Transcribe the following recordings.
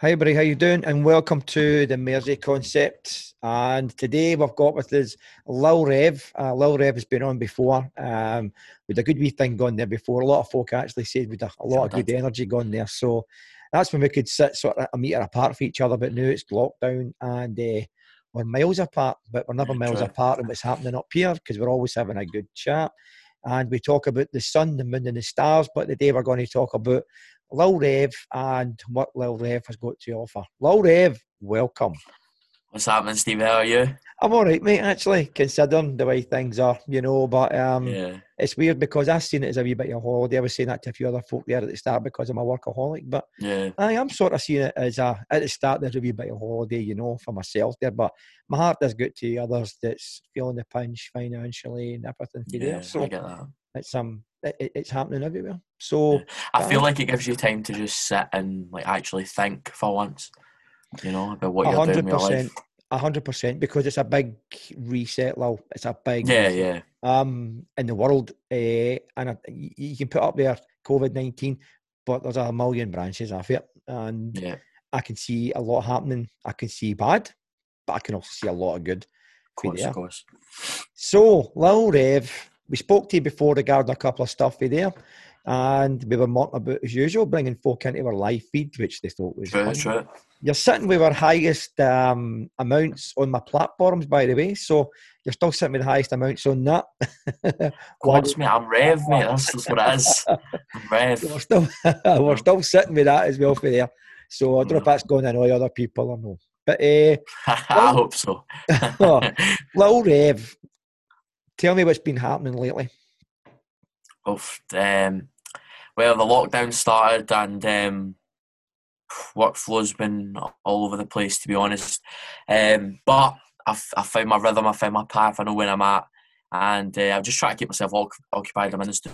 Hi, everybody. How you doing? And welcome to the Mersey Concept. And today we've got with us Lil Rev. Uh, Lil Rev has been on before. Um, with a good wee thing gone there before. A lot of folk actually said with a, a lot of good energy gone there. So that's when we could sit sort of a metre apart from each other. But now it's lockdown and uh, we're miles apart, but we're never miles True. apart in what's happening up here because we're always having a good chat. And we talk about the sun, the moon, and the stars. But today we're going to talk about Lil Rev and what Lil Rev has got to offer. Lil Rev, welcome. What's happening, Steve? How are you? I'm all right, mate, actually, considering the way things are, you know. But um, Yeah. it's weird because I've seen it as a wee bit of a holiday. I was saying that to a few other folk there at the start because I'm a workaholic. But Yeah. I am sort of seeing it as a, at the start, there's a wee bit of holiday, you know, for myself there. But my heart does go to others that's feeling the pinch financially and everything Yeah. there. So I get that. it's, um, it, it- it's happening everywhere. So. I feel Uh, like it gives you time to just sit and like actually think for once. You know about what you're doing with your life. a hundred percent, because it's a big reset, Lil. It's a big Yeah, yeah, um in the world, uh, and you can put up there COVID nineteen, but there's a million branches of it, and yeah. I can see a lot happening. I can see bad, but I can also see a lot of good. Of course, of course. So, Lil Rev, we spoke to you before regarding a couple of stuff for there, and we were talking about as usual, bringing folk into our live feed, which they thought was fun. true. You're sitting with our highest um, amounts on my platforms, by the way. So you're still sitting with the highest amounts on that. Course, mate. I'm Rev, mate. That's what it is. I'm Rev. we're still we're still sitting with that as well for there. So I don't know if Mm. that's going to annoy other people or no. But uh, I hope so. Lil Rev, tell me what's been happening lately. Oof, um, well, the lockdown started and um, workflow's been all over the place, to be honest. Um, but I've, I found my rhythm, I found my path, I know where I'm at, and uh, I'm just trying to keep myself occupied. I'm in the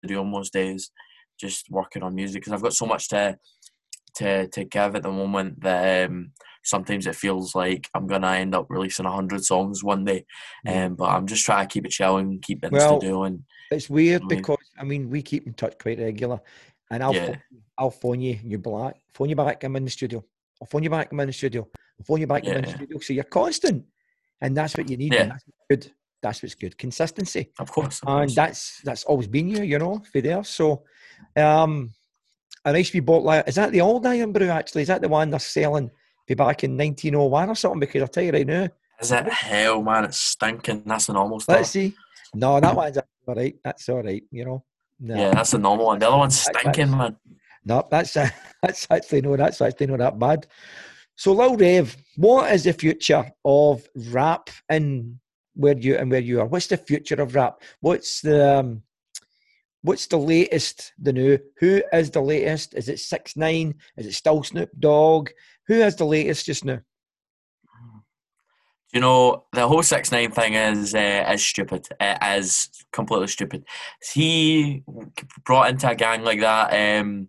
studio most days, just working on music because I've got so much to to to give at the moment that um, sometimes it feels like I'm gonna end up releasing hundred songs one day. Um, but I'm just trying to keep it chilling, keep it in Well, the studio, and It's weird I mean- because I mean we keep in touch quite regular, and I'll Yeah. phone, I'll phone you and you black phone you back. I'm in the studio. I'll phone you back. I'm in the studio. I'll phone you back. I'm in the studio. So you're constant, and that's what you need. Yeah. And that's what's good. That's what's good. Consistency. of course, of and course. that's that's always been you, you know, for there. So, um, a nice wee bottle. of- Is that the old Irn-Bru? Actually, is that the one they're selling be back in 1901 or something? Because I'll tell you right now. Is it hell, man? It's stinking. That's the normal stuff. Let's see. No, that one's all right. That's all right. You know. No, Yeah, that's the normal one. The other one's stinking, man. no, that's uh, that's actually no, that's actually not that bad. So, Lil Rev, what is the future of rap in where you and where you are? What's the future of rap? What's the um, what's the latest? The new? Who is the latest? Is it Six Nine? Is it still Snoop? Who is the latest just now? You know, the whole six nine thing is uh, is stupid. Is completely stupid. He brought into a gang like that. Um,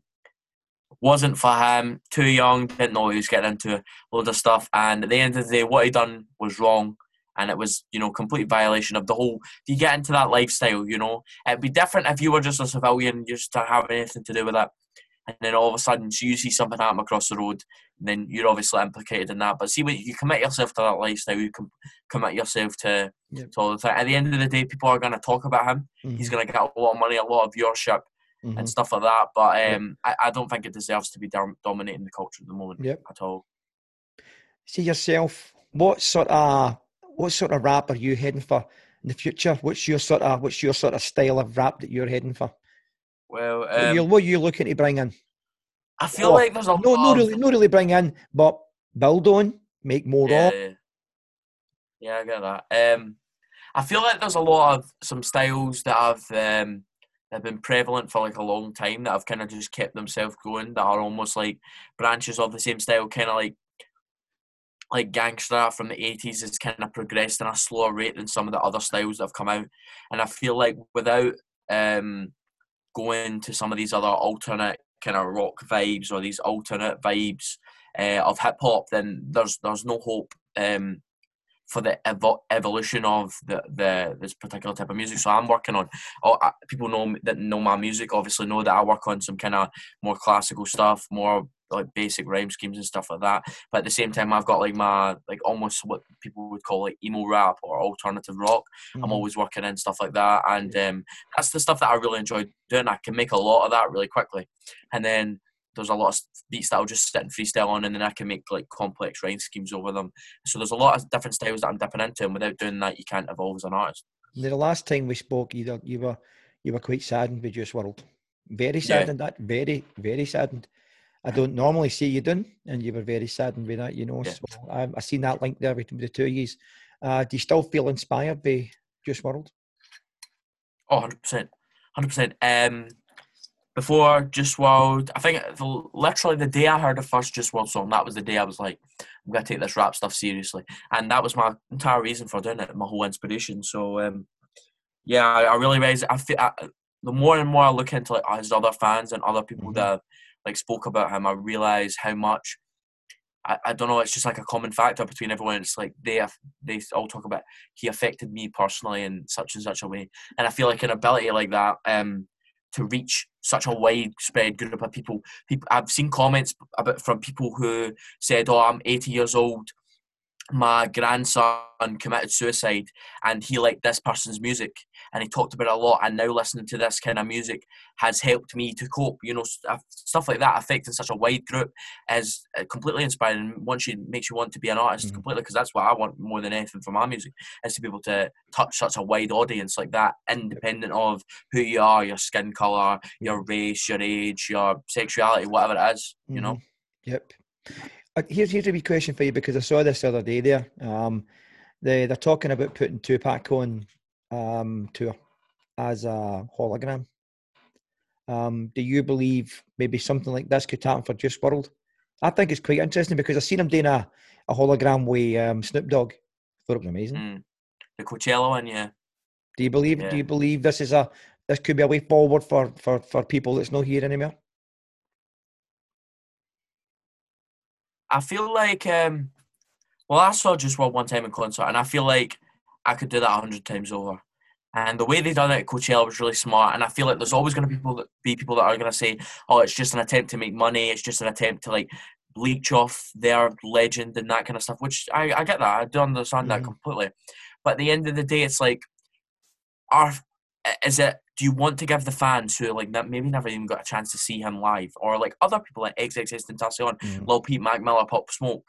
wasn't for him. Too young. Didn't know what he was getting into. Load of stuff. And at the end of the day, what he done was wrong. And it was, you know, complete violation of the whole. If you get into that lifestyle, you know, it'd be different if you were just a civilian, you just to have anything to do with it. And then all of a sudden, so you see something happen across the road, and then you're obviously implicated in that. But see, when you commit yourself to that lifestyle, you can commit yourself to, Yep. to all the thing. At the end of the day, people are going to talk about him. He's going to get a lot of money, a lot of viewership, Mhm. and stuff like that. But Yep. um, I, I don't think it deserves to be dom- dominating the culture at the moment Yep. at all. See yourself. What sort of what sort of rap are you heading for in the future? What's your sort of what's your sort of style of rap that you're heading for? Well, What, are um, you, what are you looking to bring in? I feel oh, like there's a No, lot no, of- really, no, really bring in, but build on, make more yeah, of. yeah. yeah, I get that. Um, I feel like there's a lot of some styles that have um, have been prevalent for like a long time that have kind of just kept themselves going. That are almost like branches of the same style, kind of like like gangster rap from the 80s has kind of progressed in a slower rate than some of the other styles that have come out. And I feel like without um, going to some of these other alternate kind of rock vibes or these alternate vibes uh, of hip hop, then there's there's no hope. Um, for the evo- evolution of the, the this particular type of music. So I'm working on. Oh, people know that know my music. Obviously, know that I work on some kind of more classical stuff, more like basic rhyme schemes and stuff like that. But at the same time, I've got like my like almost what people would call like emo rap or alternative rock. Mm-hmm. I'm always working in stuff like that, and um, that's the stuff that I really enjoy doing. I can make a lot of that really quickly, and then there's a lot of beats that I'll just sit and freestyle on, and then I can make like complex rhyme schemes over them. So there's a lot of different styles that I'm dipping into, and without doing that, you can't evolve as an artist. The last time we spoke, you you were you were quite saddened with Juice WRLD, Very saddened. Yeah. That very very saddened. I don't normally see you doing, and you were very saddened with that. You know, yeah. so I I seen that link there between the two of you. Uh, do you still feel inspired by Juice WRLD? Oh, 100 percent, hundred percent. Before Juice WRLD, I think literally the day I heard the first Juice WRLD song, that was the day I was like, I'm gonna take this rap stuff seriously, and that was my entire reason for doing it, my whole inspiration. So um, yeah, I, I really raise. I feel I, the more and more I look into like his other fans and other people mm-hmm. that like spoke about him, I realize how much. I, I don't know. It's just like a common factor between everyone. It's like they they all talk about he affected me personally in such and such a way, and I feel like an ability like that. Um, to reach such a widespread group of people. People I've seen comments about from people who said, "Oh, I'm 80 years old my grandson committed suicide and he liked this person's music and he talked about it a lot and now listening to this kind of music has helped me to cope you know stuff like that affecting such a wide group is uh, completely inspiring once you makes you want to be an artist mm-hmm. completely because that's what i want more than anything from my music is to be able to touch such a wide audience like that independent of who you are your skin color your race your age your sexuality whatever it is you know mm-hmm. yep uh, here's here's a wee question for you because I saw this the other day there. Um, they they're talking about putting Tupac on um, tour as a hologram. Um, do you believe maybe something like this could happen for Juice WRLD? I think it's quite interesting because I've seen him doing a, a hologram with um, Snoop Dogg. thought it was amazing. Mm. The Coachella one, yeah. Do you believe? Yeah. Do you believe this is a this could be a way forward for for for people that's not here anymore? I feel like um, well, I saw Juice WRLD one time in concert, and I feel like I could do that a hundred times over. And the way they done it at Coachella was really smart. And I feel like there's always going to be people that be people that are going to say, "Oh, it's just an attempt to make money. It's just an attempt to like leech off their legend and that kind of stuff." Which I, I get that. I do understand mm-hmm. that completely. But at the end of the day, it's like, are is it do you want to give the fans who like that maybe never even got a chance to see him live, or like other people like XXXTentacion, mm. Lil Peep, Mac Miller, Pop Smoke?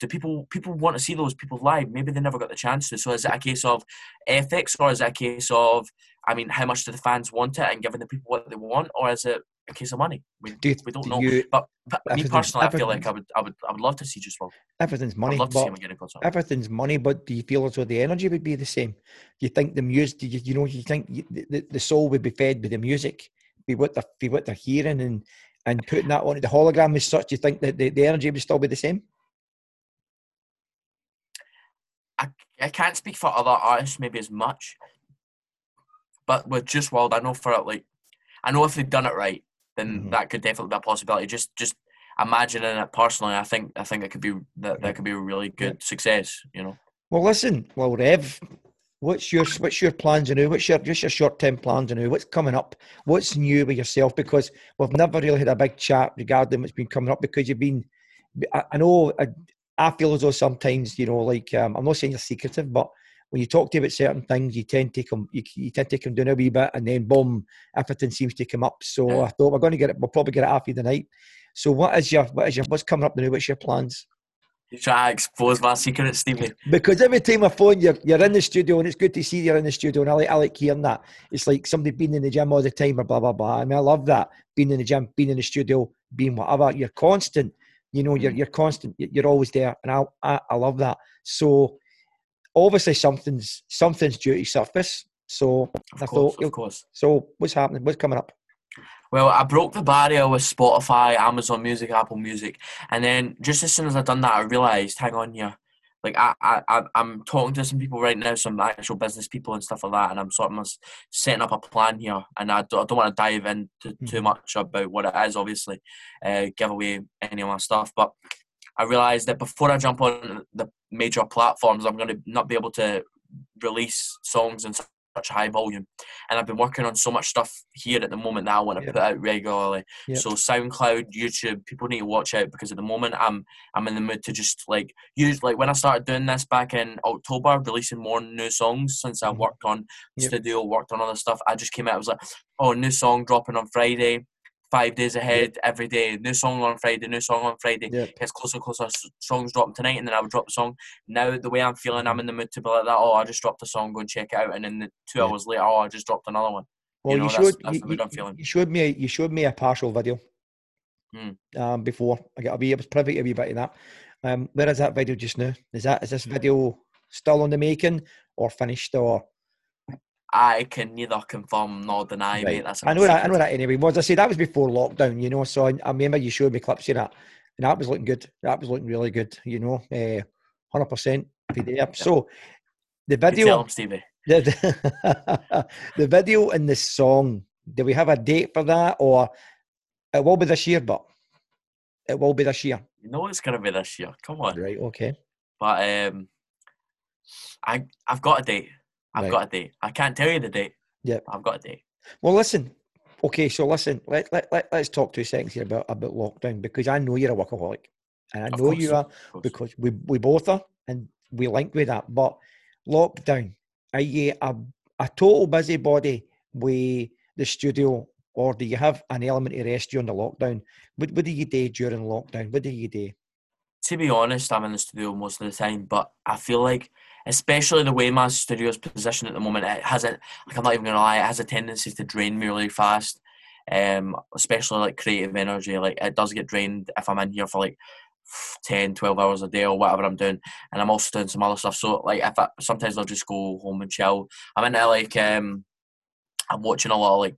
Do people people want to see those people live? Maybe they never got the chance to. So is it a case of ethics, or is it a case of I mean, how much do the fans want it and giving the people what they want, or is it a case of money. We, do you, we don't do know. You, but, but me personally, I feel like I would, I would, I would love to see Juice WRLD. Everything's money. I'd love to see him again in concert. Everything's money, but do you feel as though the energy would be the same? Do you think the music? Do you, you know? Do you think the, the soul would be fed with the music? Be what they're, be what they're hearing, and and putting that onto the hologram as such. Do you think that the, the energy would still be the same? I, I can't speak for other artists maybe as much, but with Juice WRLD, I know for it like I know if they've done it right, then mm-hmm. that could definitely be a possibility. Just just imagining it personally, I think I think it could be that that could be a really good success. You know. Well, listen, well, Rev, what's your what's your plans now? What's your just your short term plans now? What's coming up? What's new with yourself? Because we've never really had a big chat regarding what's been coming up because you've been. I, I know. I, I feel as though sometimes you know, like um, I'm not saying you're secretive, but when you talk to him about certain things, you tend to come, you, you tend to take them down a wee bit, and then boom, everything seems to come up. So yeah. I thought we're going to get it. We'll probably get it after the night. So what is your what is your what's coming up now? What's your plans? You try to expose my secret, Stevie. Because every time I phone you, you're in the studio, and it's good to see you're in the studio, and I like I like hearing that. It's like somebody being in the gym all the time, or blah blah blah. I mean, I love that being in the gym, being in the studio, being whatever. You're constant. You know, you're mm. you're constant. You're always there, and I I, I love that. So obviously something's something's due to surface. So of I course, thought, of course. So what's happening? What's coming up? Well, I broke the barrier with Spotify, Amazon Music, Apple Music, and then just as soon as I done that, I realised, hang on here, like I, I, I'm talking to some people right now, some actual business people and stuff like that, and I'm sort of setting up a plan here, and I don't, I don't want to dive into mm-hmm. too much about what it is, obviously, uh, give away any of my stuff, but I realised that before I jump on the major platforms, I'm going to not be able to release songs in such high volume. And I've been working on so much stuff here at the moment that I want to Yep. put out regularly. Yep. So SoundCloud, YouTube, people need to watch out because at the moment I'm I'm in the mood to just like use like when I started doing this back in October, releasing more new songs since I Mhm. worked on Yep. studio, worked on other stuff. I just came out, I was like, oh, new song dropping on Friday, five days ahead every day, new song on Friday, new song on Friday Yep. gets closer closer. Songs dropping tonight, and then I would drop the song. Now the way I'm feeling, I'm in the mood to be like that. Oh, I just dropped a song, go and check it out, and then the two Yeah. hours later, oh, I just dropped another one. Well, you, know, showed that's- that's you, the mood I'm you- feeling. you showed me you showed me a partial video Hmm. um, before. I got a wee, I was privy to a wee bit of that. Um, where is that video just now? Is that is this video still on the making or finished or? I can neither confirm nor deny, Right. mate. That's I know that. I know that anyway. Was I say that was before lockdown, you know? So I, I remember you showed me clips of that, and that was looking good. That was looking really good, you know, uh, hundred percent there. So the video, him, Stevie. the, the, the video and the song. Do we have a date for that, or it will be this year? But it will be this year, You know it's gonna be this year. Come on. right? Okay. But um, I I've got a date. I've Right. got a date. I can't tell you the date. Yep. I've got a date. Well, listen. Okay, so listen. Let let let let's talk two seconds here about about lockdown because I know you're a workaholic, and I Of know course, you are. because we, we both are and we link with that. But lockdown, are you a, a total busybody with the studio or do you have an element to rest during the lockdown? What, what do you do during lockdown? What do you do? to be honest, I'm in the studio most of the time, but I feel like, especially the way my studio's positioned at the moment, it has a like I'm not even gonna lie, it has a tendency to drain me really fast. Um, especially like creative energy, like it does get drained if I'm in here for like 10, 12 hours a day or whatever I'm doing, and I'm also doing some other stuff. So like if I sometimes I'll just go home and chill. I'm into like um, I'm watching a lot of like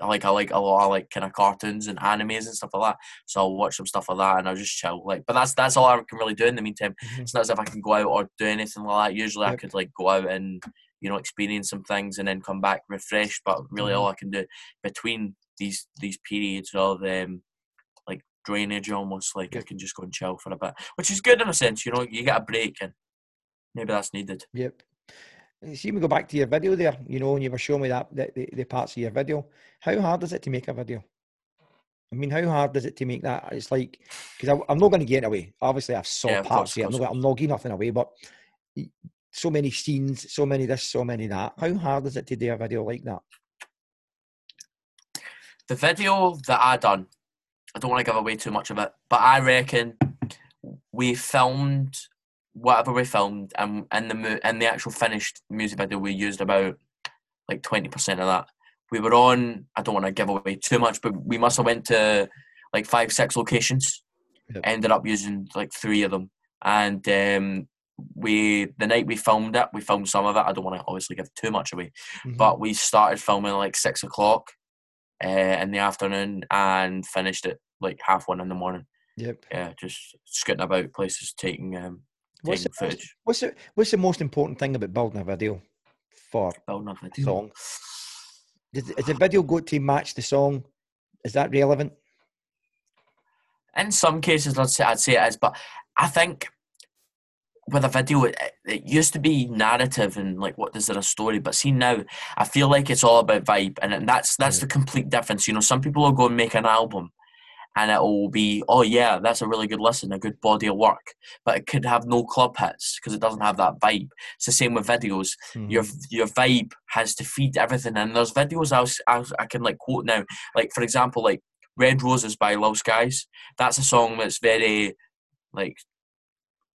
I like I like a lot of like kind of cartoons and animes and stuff like that. So I'll watch some stuff like that and I'll just chill. Like, but that's that's all I can really do in the meantime. Mhm. It's not as if I can go out or do anything like that. Usually I could like go out and you know experience some things and then come back refreshed. But really, Mhm. all I can do between these these periods of um like drainage, almost like I can just go and chill for a bit, which is good in a sense. You know, you get a break and maybe that's needed. Yep. You See, we go back to your video there, you know, and you were showing me that the, the, the parts of your video. How hard is it to make a video? I mean, how hard is it to make that? It's like, because I'm not going to get away. Obviously, I've saw Yeah, parts here. I'm not, I'm not giving nothing away, but so many scenes, so many this, so many that. How hard is it to do a video like that? the video that I done, I don't want to give away too much of it, but I reckon we filmed whatever we filmed, and in the in the actual finished music video, we used about like twenty percent of that. We were on. I don't want to give away too much, but we must have went to like five, six locations. Yep. Ended up using like three of them, and um, we the night we filmed it, we filmed some of it. I don't want to obviously give too much away, Mhm. but we started filming like six o'clock uh, in the afternoon and finished it like half one in the morning. yep. Yeah, just scooting about places, taking um, What's the, most, footage, what's, the, what's the most important thing about building a video for building a video. song? Does, is the video got to match the song? Is that relevant? In some cases, I'd say I'd say it is, but I think with a video, it, it used to be narrative and like what is there a story, but see now, I feel like it's all about vibe, and that's that's Yeah. the complete difference. You know, some people will go and make an album, and it will be, oh yeah, that's a really good listen, a good body of work, but it could have no club hits because it doesn't have that vibe. It's the same with videos. Your Mhm. your vibe has to feed everything, and there's videos I, was, I, I can like quote now, like for example, like Red Roses by Lil Skies. That's a song that's very like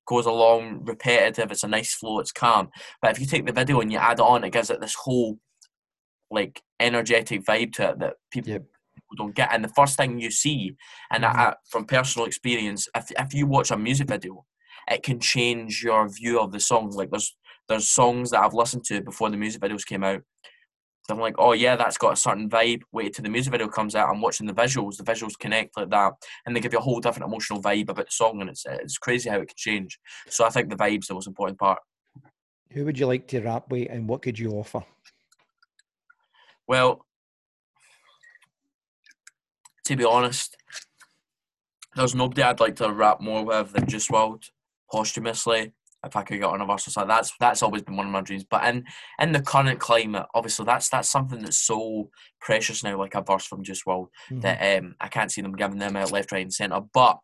goes along repetitive. It's a nice flow. It's calm. But if you take the video and you add it on, it gives it this whole like energetic vibe to it that people, Yep. Don't get. And the first thing you see, and Mhm. I, I, from personal experience, if if you watch a music video, it can change your view of the song. Like there's there's songs that I've listened to before the music videos came out. I'm like, oh yeah, that's got a certain vibe. Wait till the music video comes out. I'm watching the visuals. The visuals connect like that, and they give you a whole different emotional vibe about the song. And it's it's crazy how it can change. So I think the vibe's the most important part. Who would you like to rap with, and what could you offer? Well, to be honest, there's nobody I'd like to rap more with than Juice WRLD. posthumously. If I could get on a verse or something, that's that's always been one of my dreams. But in in the current climate, obviously that's that's something that's so precious now, like a verse from Juice WRLD, mm-hmm. that um, I can't see them giving them out left, right, and centre. But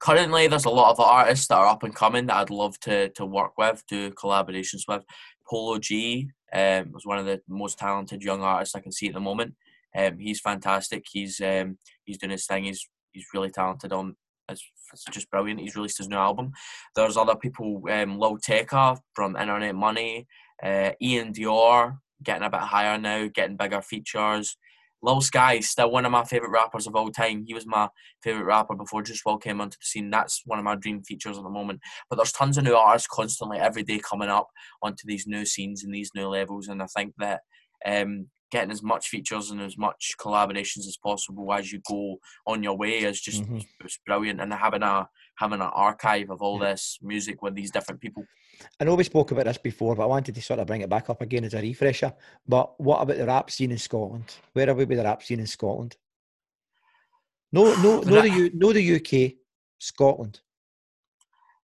currently, there's a lot of artists that are up and coming that I'd love to to work with, do collaborations with. Polo G um, was one of the most talented young artists I can see at the moment. Um, he's fantastic. He's um, he's doing his thing. He's he's really talented on it's, it's just brilliant. He's released his new album. There's other people, um, Lil Tecca from Internet Money, uh, Iann Dior getting a bit higher now, getting bigger features. Lil Sky, still one of my favourite rappers of all time. He was my favourite rapper before Juice WRLD came onto the scene. That's one of my dream features at the moment. But there's tons of new artists constantly every day coming up onto these new scenes and these new levels. And I think that um, getting as much features and as much collaborations as possible as you go on your way is just mm-hmm. it's brilliant and having a having an archive of all yeah. this music with these different people I know we spoke about this before, but I wanted to sort of bring it back up again as a refresher. But what about the rap scene in Scotland? Where are we with the rap scene in Scotland? No, no, no, the U, no the UK, Scotland.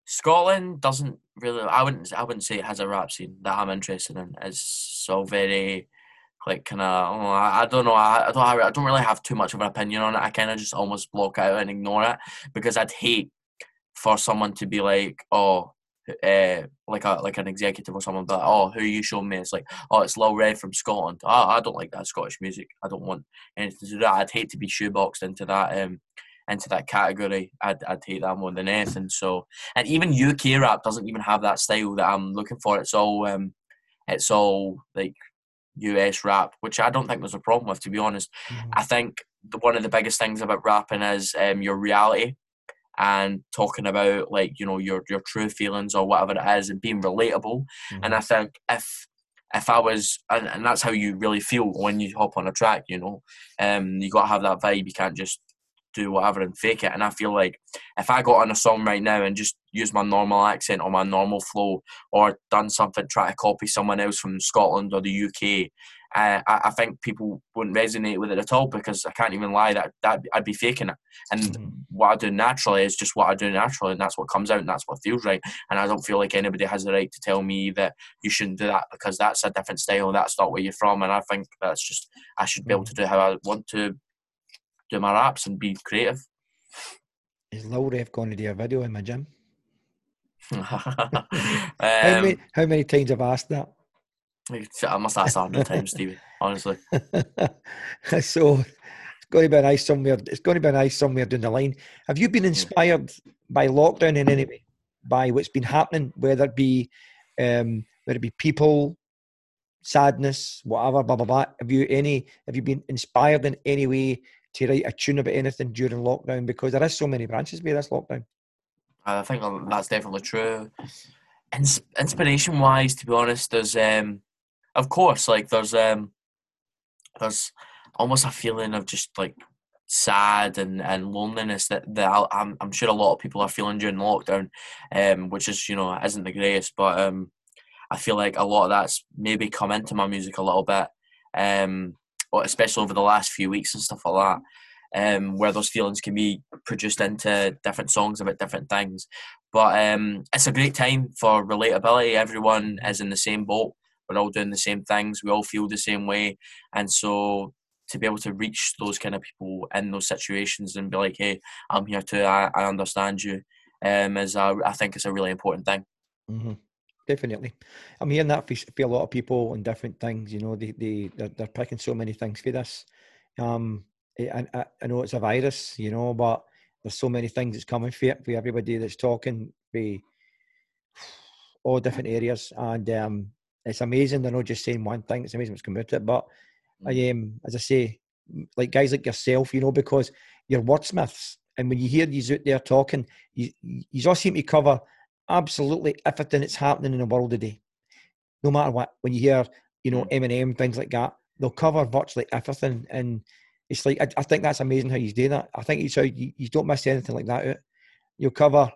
Scotland doesn't really. I wouldn't. I wouldn't say it has a rap scene that I'm interested in. It's so very like kind of I don't know I, I don't I don't really have too much of an opinion on it. I kind of just almost block out and ignore it because I'd hate for someone to be like oh uh, like a like an executive or someone but oh who you showing me? It's like oh it's Lil Rev from Scotland. Oh, I don't like that Scottish music. I don't want anything to do that. I'd hate to be shoeboxed into that um into that category. I'd, I'd hate that more than anything so and even UK rap doesn't even have that style that I'm looking for. It's all um it's all like US rap, which I don't think there's a problem with, to be honest. Mm-hmm. I think the, one of the biggest things about rapping is um, your reality and talking about like you know your your true feelings or whatever it is and being relatable. Mm-hmm. And I think if if I was and, and that's how you really feel when you hop on a track, you know, um, you got to have that vibe. You can't just do whatever and fake it. And I feel like if I got on a song right now and just use my normal accent or my normal flow or done something, try to copy someone else from Scotland or the UK, uh, I, I, think people wouldn't resonate with it at all because I can't even lie that, that I'd be faking it. And mm-hmm. what I do naturally is just what I do naturally, and that's what comes out and that's what feels right. And I don't feel like anybody has the right to tell me that you shouldn't do that because that's a different style, that's not where you're from. And I think that's just I should be able to do how I want to do my raps and be creative. Is Lil Rev going to do a video in my gym? um, how, many, how many times have I asked that? I must ask that hundred times, Stevie. Honestly. so it's going to be nice somewhere. It's going to be nice somewhere down the line. Have you been inspired by lockdown in any way? By what's been happening, whether it be um, whether it be people, sadness, whatever, blah blah blah. Have you any? Have you been inspired in any way to write a tune about anything during lockdown because there is so many branches by this lockdown. I think that's definitely true. Ins- inspiration wise, to be honest, there's um, of course, like there's um, there's almost a feeling of just like sad and, and loneliness that, that i am I'm sure a lot of people are feeling during lockdown, um, which is you know isn't the greatest, but um, I feel like a lot of that's maybe come into my music a little bit. Um, especially over the last few weeks and stuff like that, um, where those feelings can be produced into different songs about different things. But um, it's a great time for relatability. Everyone is in the same boat. We're all doing the same things. We all feel the same way, and so to be able to reach those kind of people in those situations and be like, "Hey, I'm here too. I, I understand you," um, is a, I think it's a really important thing. Mm-hmm definitely. I'm hearing that for, for a lot of people and different things. You know, they they they're, they're picking so many things for this. Um, I, I, I know it's a virus, you know, but there's so many things that's coming for it for everybody that's talking for all different areas, and um, it's amazing. They're not just saying one thing. It's amazing what's coming out of it. But I um, as I say, like guys like yourself, you know, because you're wordsmiths, and when you hear these out there talking, you you all seem to cover absolutely everything that's happening in the world today. No matter what, when you hear, you know. Eminem, things like that, they'll cover virtually everything. And it's like, I, I think that's amazing how you do that. I think it's how you, you don't miss anything like that out. You'll cover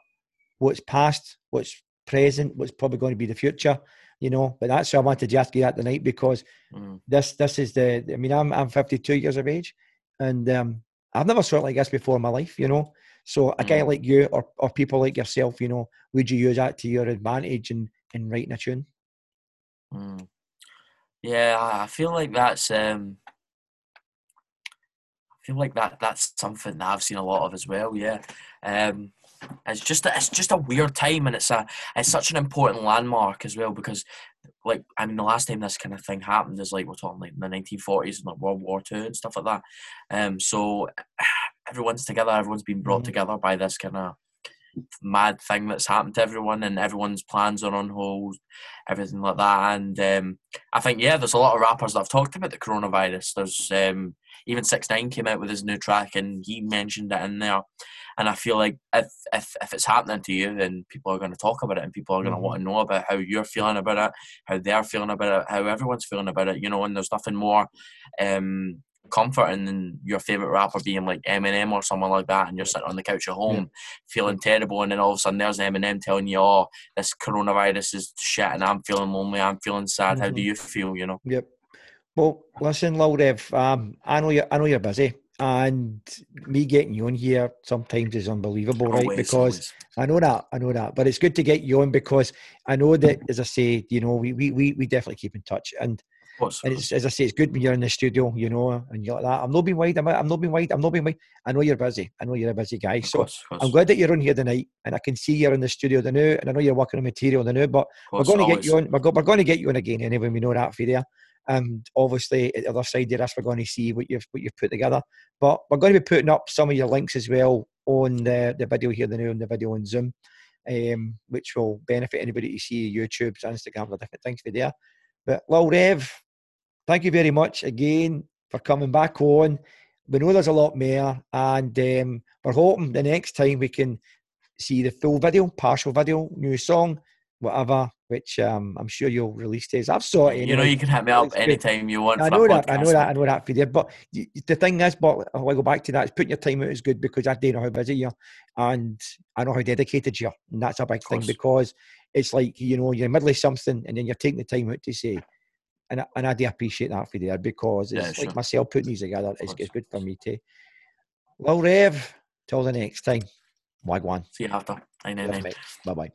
what's past, what's present, what's probably going to be the future, you know. But that's why I wanted to ask you that tonight because mm. this this is the, I mean, I'm, I'm 52 years of age and um, I've never felt like this before in my life, you know. So a guy like you or, or people like yourself, you know, would you use that to your advantage in, in writing a tune? Mm. Yeah, I feel like that's um, I feel like that that's something that I've seen a lot of as well. Yeah, um, it's just a, it's just a weird time, and it's a it's such an important landmark as well because, like, I mean, the last time this kind of thing happened is like we're talking like the 1940s and like World War Two and stuff like that. Um, so everyone's together, everyone's been brought mm-hmm. together by this kind of mad thing that's happened to everyone, and everyone's plans are on hold, everything like that. And um, I think yeah, there's a lot of rappers that have talked about the coronavirus. There's um, even Six Nine came out with his new track, and he mentioned it in there. And I feel like if if if it's happening to you, then people are going to talk about it, and people are going to mm-hmm. want to know about how you're feeling about it, how they're feeling about it, how everyone's feeling about it. You know, and there's nothing more. Um, comforting than your favorite rapper being like Eminem or someone like that, and you're sitting on the couch at home yeah. feeling terrible, and then all of a sudden there's Eminem telling you, "Oh, this coronavirus is shit, and I'm feeling lonely, I'm feeling sad." Mm-hmm. How do mm-hmm. you feel? You know? Yep. Well, listen, Lil Rev, um, I know you're, I know you're busy, and me getting you on here sometimes is unbelievable, always, right? Because always. I know that, I know that, but it's good to get you on because I know that, as I say, you know, we we we, we definitely keep in touch and course, and it's, as I say, it's good when you're in the studio, you know, and you're like that. I'm not being wide. I'm, I'm not being wide. I'm not being wide. I know you're busy. I know you're a busy guy. So course, I'm glad that you're on here tonight, and I can see you're in the studio the new, and I know you're working on material the new. But course, we're going to get you on. We're, go, we're going to get you on again anyway. We know that for there. And obviously, at the other side of this, we're going to see what you've what you've put together. But we're going to be putting up some of your links as well on the, the video here, the new on the video on Zoom, um, which will benefit anybody to see YouTube's, Instagram, the different things for there. But Lil Rev, thank you very much again for coming back on. We know there's a lot more, and um, we're hoping the next time we can see the full video, partial video, new song, whatever, which um, I'm sure you'll release days. I've saw it. Anyway. You know, you can hit me up anytime you want. I know that. Podcast. I know that. I know that for you. But the thing is, but I'll go back to that. Is putting your time out is good because I do know how busy you are, and I know how dedicated you are, and that's a big thing because it's like you know you're in the middle of something, and then you're taking the time out to say and and I do appreciate that for there because it's yeah, sure. like myself putting these together. It's, it's good for me too. Well, Rev, till the next time. Wagwan. See you after. Bye bye.